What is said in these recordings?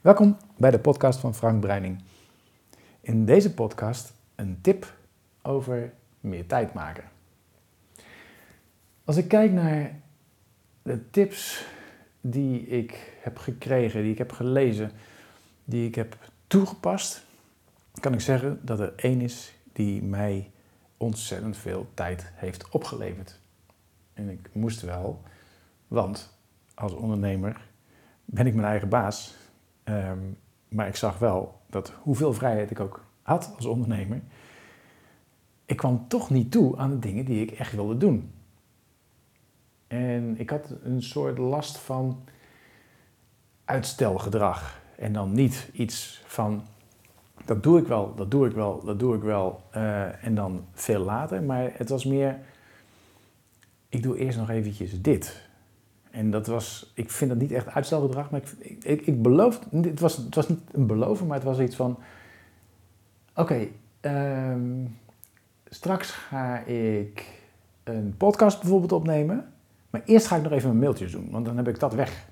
Welkom bij de podcast van Frank Breining. In deze podcast een tip over meer tijd maken. Als ik kijk naar de tips die ik heb gekregen, die ik heb gelezen, die ik heb toegepast, kan ik zeggen dat er één is die mij ontzettend veel tijd heeft opgeleverd. En ik moest wel, want als ondernemer ben ik mijn eigen baas. Ehm, maar ik zag wel dat hoeveel vrijheid ik ook had als ondernemer, ik kwam toch niet toe aan de dingen die ik echt wilde doen. En ik had een soort last van uitstelgedrag. En dan niet iets van, dat doe ik wel, dat doe ik wel, dat doe ik wel. Uh, en dan veel later. Maar het was meer, ik doe eerst nog eventjes dit. En dat was, ik vind dat niet echt uitstelgedrag, maar ik, ik, ik het was, het was niet een beloven, maar het was iets van, oké, um, straks ga ik een podcast bijvoorbeeld opnemen, maar eerst ga ik nog even mijn mailtjes doen, want dan heb ik dat weg.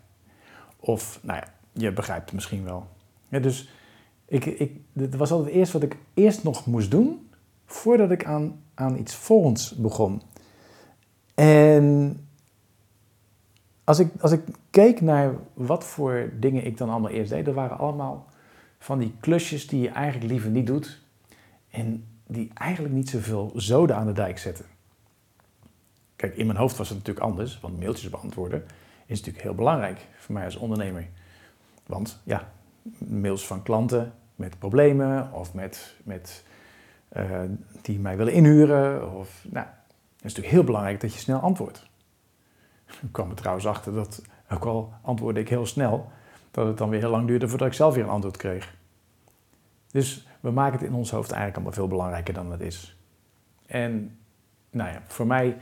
Of, nou ja, je begrijpt het misschien wel. Dus ik, ik, het was altijd eerst wat ik eerst nog moest doen, voordat ik aan, aan iets volgends begon. En als ik, als ik keek naar wat voor dingen ik dan allemaal eerst deed, dat waren allemaal van die klusjes die je eigenlijk liever niet doet. En die eigenlijk niet zoveel zoden aan de dijk zetten. Kijk, in mijn hoofd was het natuurlijk anders, want mailtjes beantwoorden is natuurlijk heel belangrijk voor mij als ondernemer. Want ja, mails van klanten met problemen of met, met, uh, die mij willen inhuren. Of, nou, het is natuurlijk heel belangrijk dat je snel antwoordt. Ik kwam er trouwens achter dat, ook al antwoordde ik heel snel, dat het dan weer heel lang duurde voordat ik zelf weer een antwoord kreeg. Dus we maken het in ons hoofd eigenlijk allemaal veel belangrijker dan het is. En nou ja, voor mij,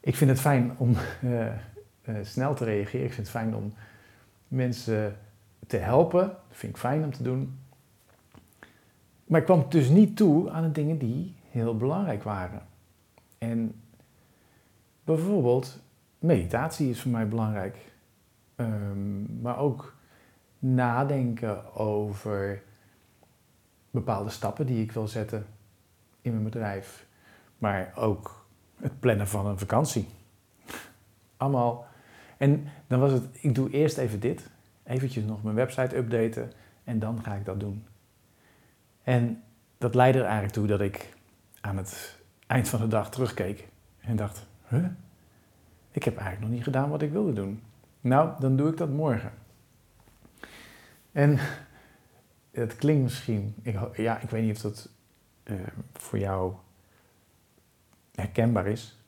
ik vind het fijn om uh, uh, snel te reageren. Ik vind het fijn om mensen te helpen. Dat vind ik fijn om te doen. Maar ik kwam dus niet toe aan de dingen die heel belangrijk waren. En bijvoorbeeld meditatie is voor mij belangrijk. Um, maar ook nadenken over bepaalde stappen die ik wil zetten in mijn bedrijf. Maar ook het plannen van een vakantie. Allemaal. En dan was het, ik doe eerst even dit. Eventjes nog mijn website updaten. En dan ga ik dat doen. En dat leidde er eigenlijk toe dat ik aan het eind van de dag terugkeek. En dacht, huh? Ik heb eigenlijk nog niet gedaan wat ik wilde doen. Nou, dan doe ik dat morgen. En het klinkt misschien, ik, ja, ik weet niet of dat uh, voor jou herkenbaar is,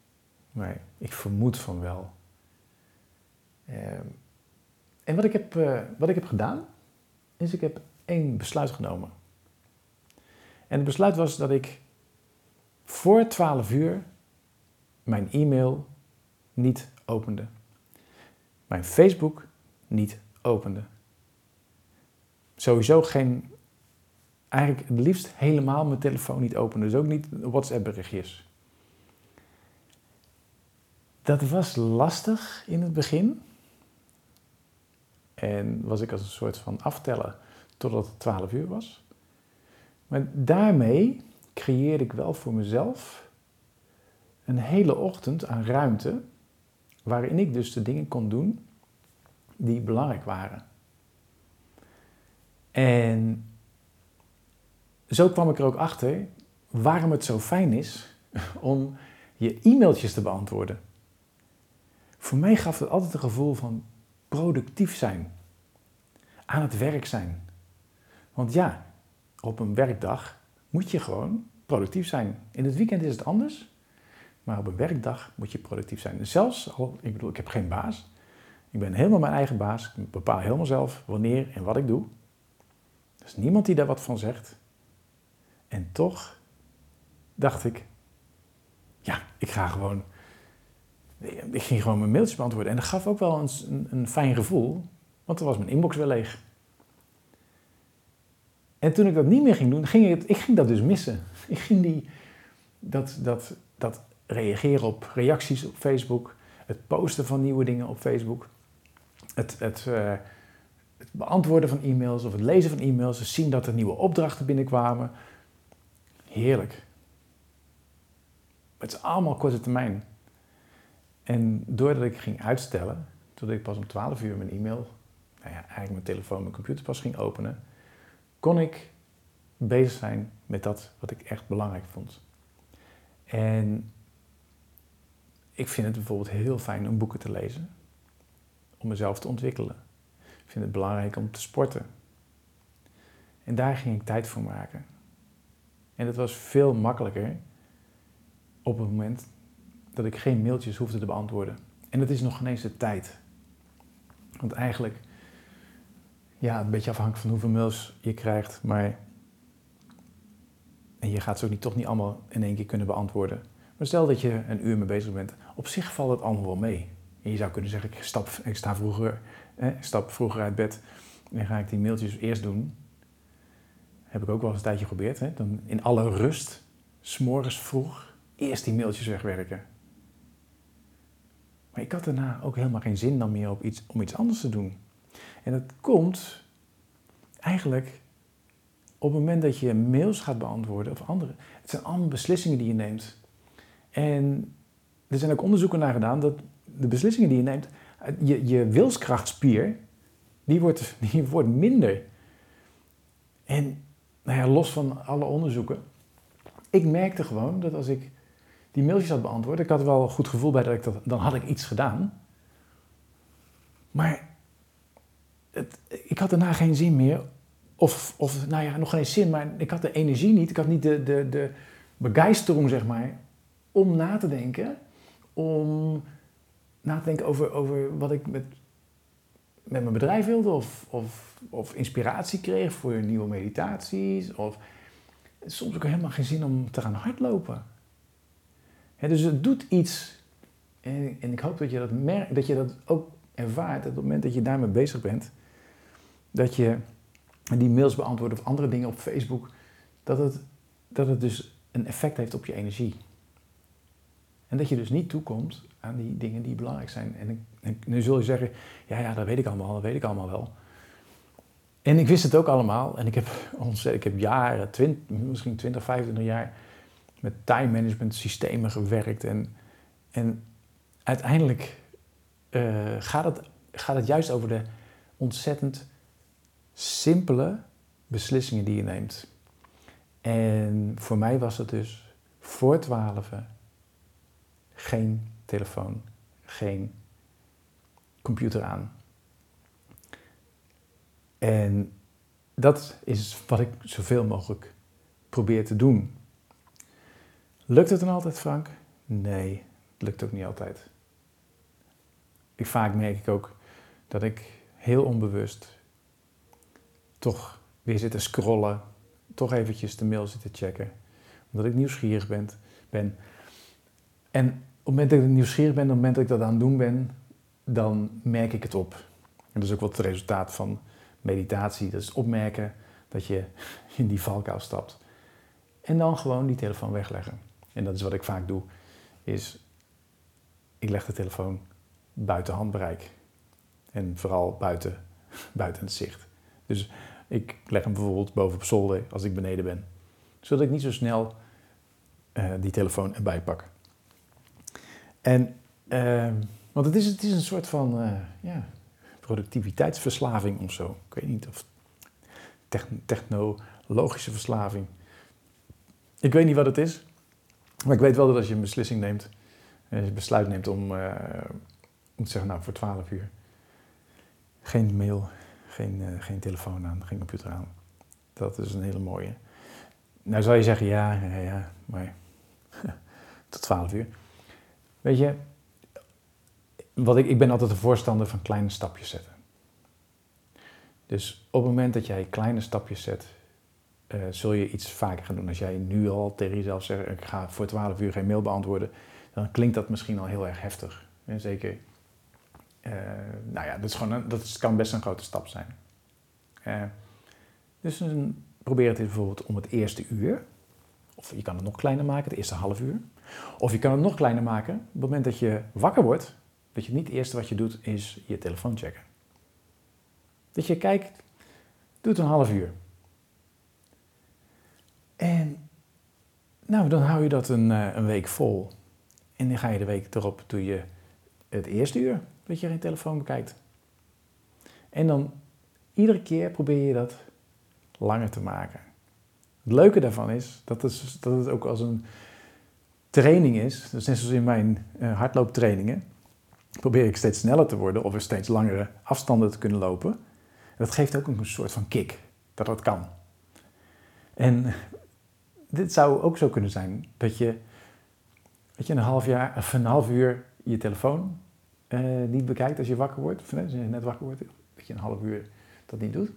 maar ik vermoed van wel. Uh, en wat ik, heb, uh, wat ik heb gedaan, is ik heb één besluit genomen. En het besluit was dat ik voor 12 uur mijn e-mail niet opende. Mijn Facebook niet opende. Sowieso geen, eigenlijk het liefst helemaal mijn telefoon niet openen. Dus ook niet WhatsApp berichtjes. Dat was lastig in het begin. En was ik als een soort van aftellen totdat het 12 uur was. Maar daarmee creëerde ik wel voor mezelf een hele ochtend aan ruimte waarin ik dus de dingen kon doen die belangrijk waren. En zo kwam ik er ook achter waarom het zo fijn is om je e-mailtjes te beantwoorden. Voor mij gaf het altijd een gevoel van productief zijn, aan het werk zijn. Want ja, op een werkdag moet je gewoon productief zijn. In het weekend is het anders. Maar op een werkdag moet je productief zijn. Zelfs al, ik bedoel, ik heb geen baas. Ik ben helemaal mijn eigen baas. Ik bepaal helemaal zelf wanneer en wat ik doe. Er is niemand die daar wat van zegt. En toch dacht ik, ja, ik ga gewoon. Ik ging gewoon mijn mailtjes beantwoorden. En dat gaf ook wel een, een, fijn gevoel, want dan was mijn inbox weer leeg. En toen ik dat niet meer ging doen, ging ik, ik ging dat dus missen. Ik ging die, dat, dat, dat reageren op reacties op Facebook, het posten van nieuwe dingen op Facebook, het, het, uh, het beantwoorden van e-mails of het lezen van e-mails, te zien dat er nieuwe opdrachten binnenkwamen. Heerlijk. Het is allemaal korte termijn. En doordat ik ging uitstellen, totdat ik pas om 12 uur mijn e-mail, nou ja, eigenlijk mijn telefoon, mijn computer pas ging openen, kon ik bezig zijn met dat wat ik echt belangrijk vond. En ik vind het bijvoorbeeld heel fijn om boeken te lezen, om mezelf te ontwikkelen. Ik vind het belangrijk om te sporten. En daar ging ik tijd voor maken. En dat was veel makkelijker op het moment dat ik geen mailtjes hoefde te beantwoorden. En dat is nog geen eens de tijd. Want eigenlijk, ja, een beetje afhankelijk van hoeveel mails je krijgt, maar. En je gaat ze ook niet, toch niet allemaal in één keer kunnen beantwoorden. Maar stel dat je een uur mee bezig bent, op zich valt het allemaal wel mee. En je zou kunnen zeggen, ik, stap, ik sta vroeger, eh, stap vroeger uit bed en ga ik die mailtjes eerst doen. Heb ik ook wel eens een tijdje geprobeerd. Hè? Dan in alle rust, s'morgens vroeg, eerst die mailtjes wegwerken. Maar ik had daarna ook helemaal geen zin dan meer op iets, om iets anders te doen. En dat komt eigenlijk op het moment dat je mails gaat beantwoorden of andere. Het zijn allemaal beslissingen die je neemt. En er zijn ook onderzoeken naar gedaan dat de beslissingen die je neemt, je, je wilskrachtspier, die wordt, die wordt minder. En nou ja, los van alle onderzoeken, ik merkte gewoon dat als ik die mailtjes had beantwoord, ik had wel een goed gevoel bij dat ik dat, dan had ik iets gedaan. Maar het, ik had daarna geen zin meer. Of, of, nou ja, nog geen zin, maar ik had de energie niet. Ik had niet de, de, de begeistering, zeg maar, om na te denken. Om na te denken over, over wat ik met, met mijn bedrijf wilde. Of, of, of inspiratie kreeg voor nieuwe meditaties. Of soms ook helemaal geen zin om te gaan hardlopen. dus het doet iets. En, en ik hoop dat je dat, merkt, dat je dat ook ervaart. Op het moment dat je daarmee bezig bent. Dat je die mails beantwoordt of andere dingen op Facebook. Dat het, dat het dus een effect heeft op je energie. En dat je dus niet toekomt aan die dingen die belangrijk zijn. En, nu zul je zeggen, ja, ja, dat weet ik allemaal, dat weet ik allemaal wel. En ik wist het ook allemaal. En ik heb, ik heb jaren, 20, misschien 20, 25 jaar met time management systemen gewerkt. En, en uiteindelijk uh, gaat, het, gaat het juist over de ontzettend simpele beslissingen die je neemt. En voor mij was het dus voor twaalf geen telefoon, geen computer aan. En dat is wat ik zoveel mogelijk probeer te doen. Lukt het dan altijd, Frank? Nee, het lukt ook niet altijd. Ik, vaak merk ik ook dat ik heel onbewust toch weer zit te scrollen, toch eventjes de mail zit te checken, omdat ik nieuwsgierig ben. ben. En het moment dat ik nieuwsgierig ben, op het moment dat ik dat aan het doen ben, dan merk ik het op. En dat is ook wat het resultaat van meditatie. Dat is opmerken dat je in die valkuil stapt. En dan gewoon die telefoon wegleggen. En dat is wat ik vaak doe, is ik leg de telefoon buiten handbereik. En vooral buiten, buiten het zicht. Dus ik leg hem bijvoorbeeld boven op zolder als ik beneden ben. Zodat ik niet zo snel uh, die telefoon erbij pak. En, uh, want het is, het is een soort van uh, ja, productiviteitsverslaving of zo. Ik weet niet of technologische verslaving. Ik weet niet wat het is. Maar ik weet wel dat als je een beslissing neemt, als je besluit neemt om, om te zeggen, nou voor 12 uur, geen mail, geen, geen telefoon aan, geen computer aan. Dat is een hele mooie. Nou zou je zeggen, ja, ja, ja maar tot 12 uur. Weet je, wat ik, ik ben altijd een voorstander van kleine stapjes zetten. Dus op het moment dat jij kleine stapjes zet, uh, zul je iets vaker gaan doen. Als jij nu al tegen jezelf zegt, ik ga voor 12 uur geen mail beantwoorden, dan klinkt dat misschien al heel erg heftig. En zeker uh, nou ja, dat, is gewoon een, dat kan best een grote stap zijn. Uh, dus dan probeer het bijvoorbeeld om het eerste uur. Of je kan het nog kleiner maken, het eerste half uur. Of je kan het nog kleiner maken op het moment dat je wakker wordt. Dat je niet het eerste wat je doet is je telefoon checken. Dat je kijkt, doe het een half uur. En nou, dan hou je dat een, eh, een week vol. En dan ga je de week erop, doe je het eerste uur dat je geen telefoon bekijkt. En dan iedere keer probeer je dat langer te maken. Het leuke daarvan is dat het, dat het ook als een training is. Dus net zoals in mijn uh, hardlooptrainingen. Probeer ik steeds sneller te worden of steeds langere afstanden te kunnen lopen. En dat geeft ook een soort van kick dat dat kan. En dit zou ook zo kunnen zijn dat je, dat je een, half jaar, of een half uur je telefoon uh, niet bekijkt als je wakker wordt. Of als je net wakker wordt, dat je een half uur dat niet doet.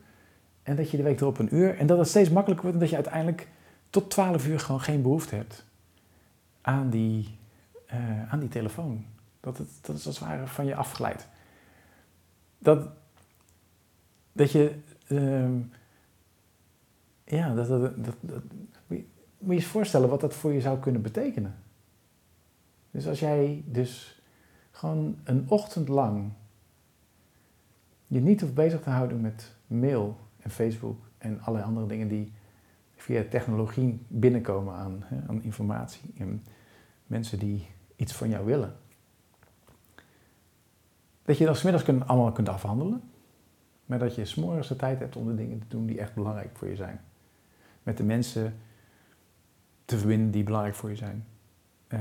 En dat je de week erop een uur. En dat het steeds makkelijker wordt en dat je uiteindelijk tot 12 uur gewoon geen behoefte hebt aan die, uh, aan die telefoon. Dat, het, dat is als het ware van je afgeleid. Dat, dat je. Uh, ja, dat, dat, dat, dat, moet je je voorstellen wat dat voor je zou kunnen betekenen. Dus als jij dus gewoon een ochtend lang je niet hoeft bezig te houden met mail Facebook en allerlei andere dingen die via technologie binnenkomen aan, hè, aan informatie en mensen die iets van jou willen. Dat je dat smiddags allemaal kunt afhandelen, maar dat je s'morgens de tijd hebt om de dingen te doen die echt belangrijk voor je zijn. Met de mensen te verbinden die belangrijk voor je zijn. Uh,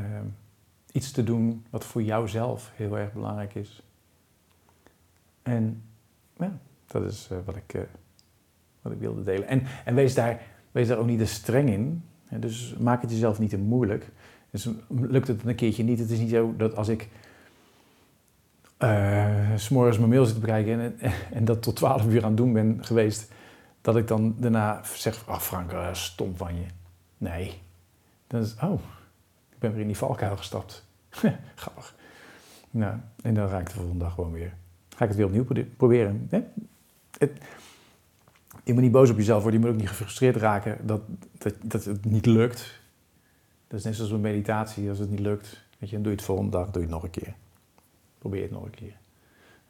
iets te doen wat voor jouzelf heel erg belangrijk is. En ja, dat is uh, wat, ik, uh, wat ik wilde delen. En, en wees, daar, wees daar ook niet te streng in. Dus maak het jezelf niet te moeilijk. Dus lukt het een keertje niet. Het is niet zo dat als ik uh, s'morgens mijn mail zit te bekijken en, en, dat tot 12 uur aan het doen ben geweest, dat ik dan daarna zeg: Ach, Frank, uh, stom van je. Nee. Dan is oh, ik ben weer in die valkuil gestapt. Grappig. Nou, en dan raak ik de volgende dag gewoon weer. Ga ik het weer opnieuw proberen. Het, je moet niet boos op jezelf worden, je moet ook niet gefrustreerd raken dat, dat, dat het niet lukt. Dat is net zoals een meditatie, als het niet lukt, weet je, dan doe je het volgende dag, doe je het nog een keer. Probeer het nog een keer.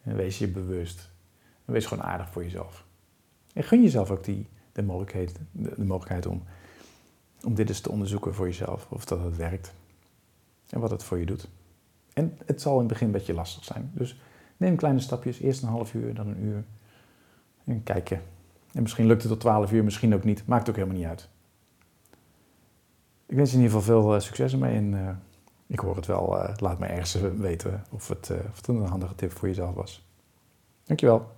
En wees je bewust. Wees gewoon aardig voor jezelf. En gun jezelf ook die, de, mogelijkheid, de, mogelijkheid om, om dit eens te onderzoeken voor jezelf. Of dat het werkt. En wat het voor je doet. En het zal in het begin een beetje lastig zijn. Dus neem kleine stapjes. Eerst een half uur, dan een uur. En kijken. En misschien lukt het tot 12 uur, misschien ook niet. Maakt ook helemaal niet uit. Ik wens je in ieder geval veel uh, succes ermee. En uh, ik hoor het wel. Uh, laat me ergens weten of het, of het een handige tip voor jezelf was. Dankjewel.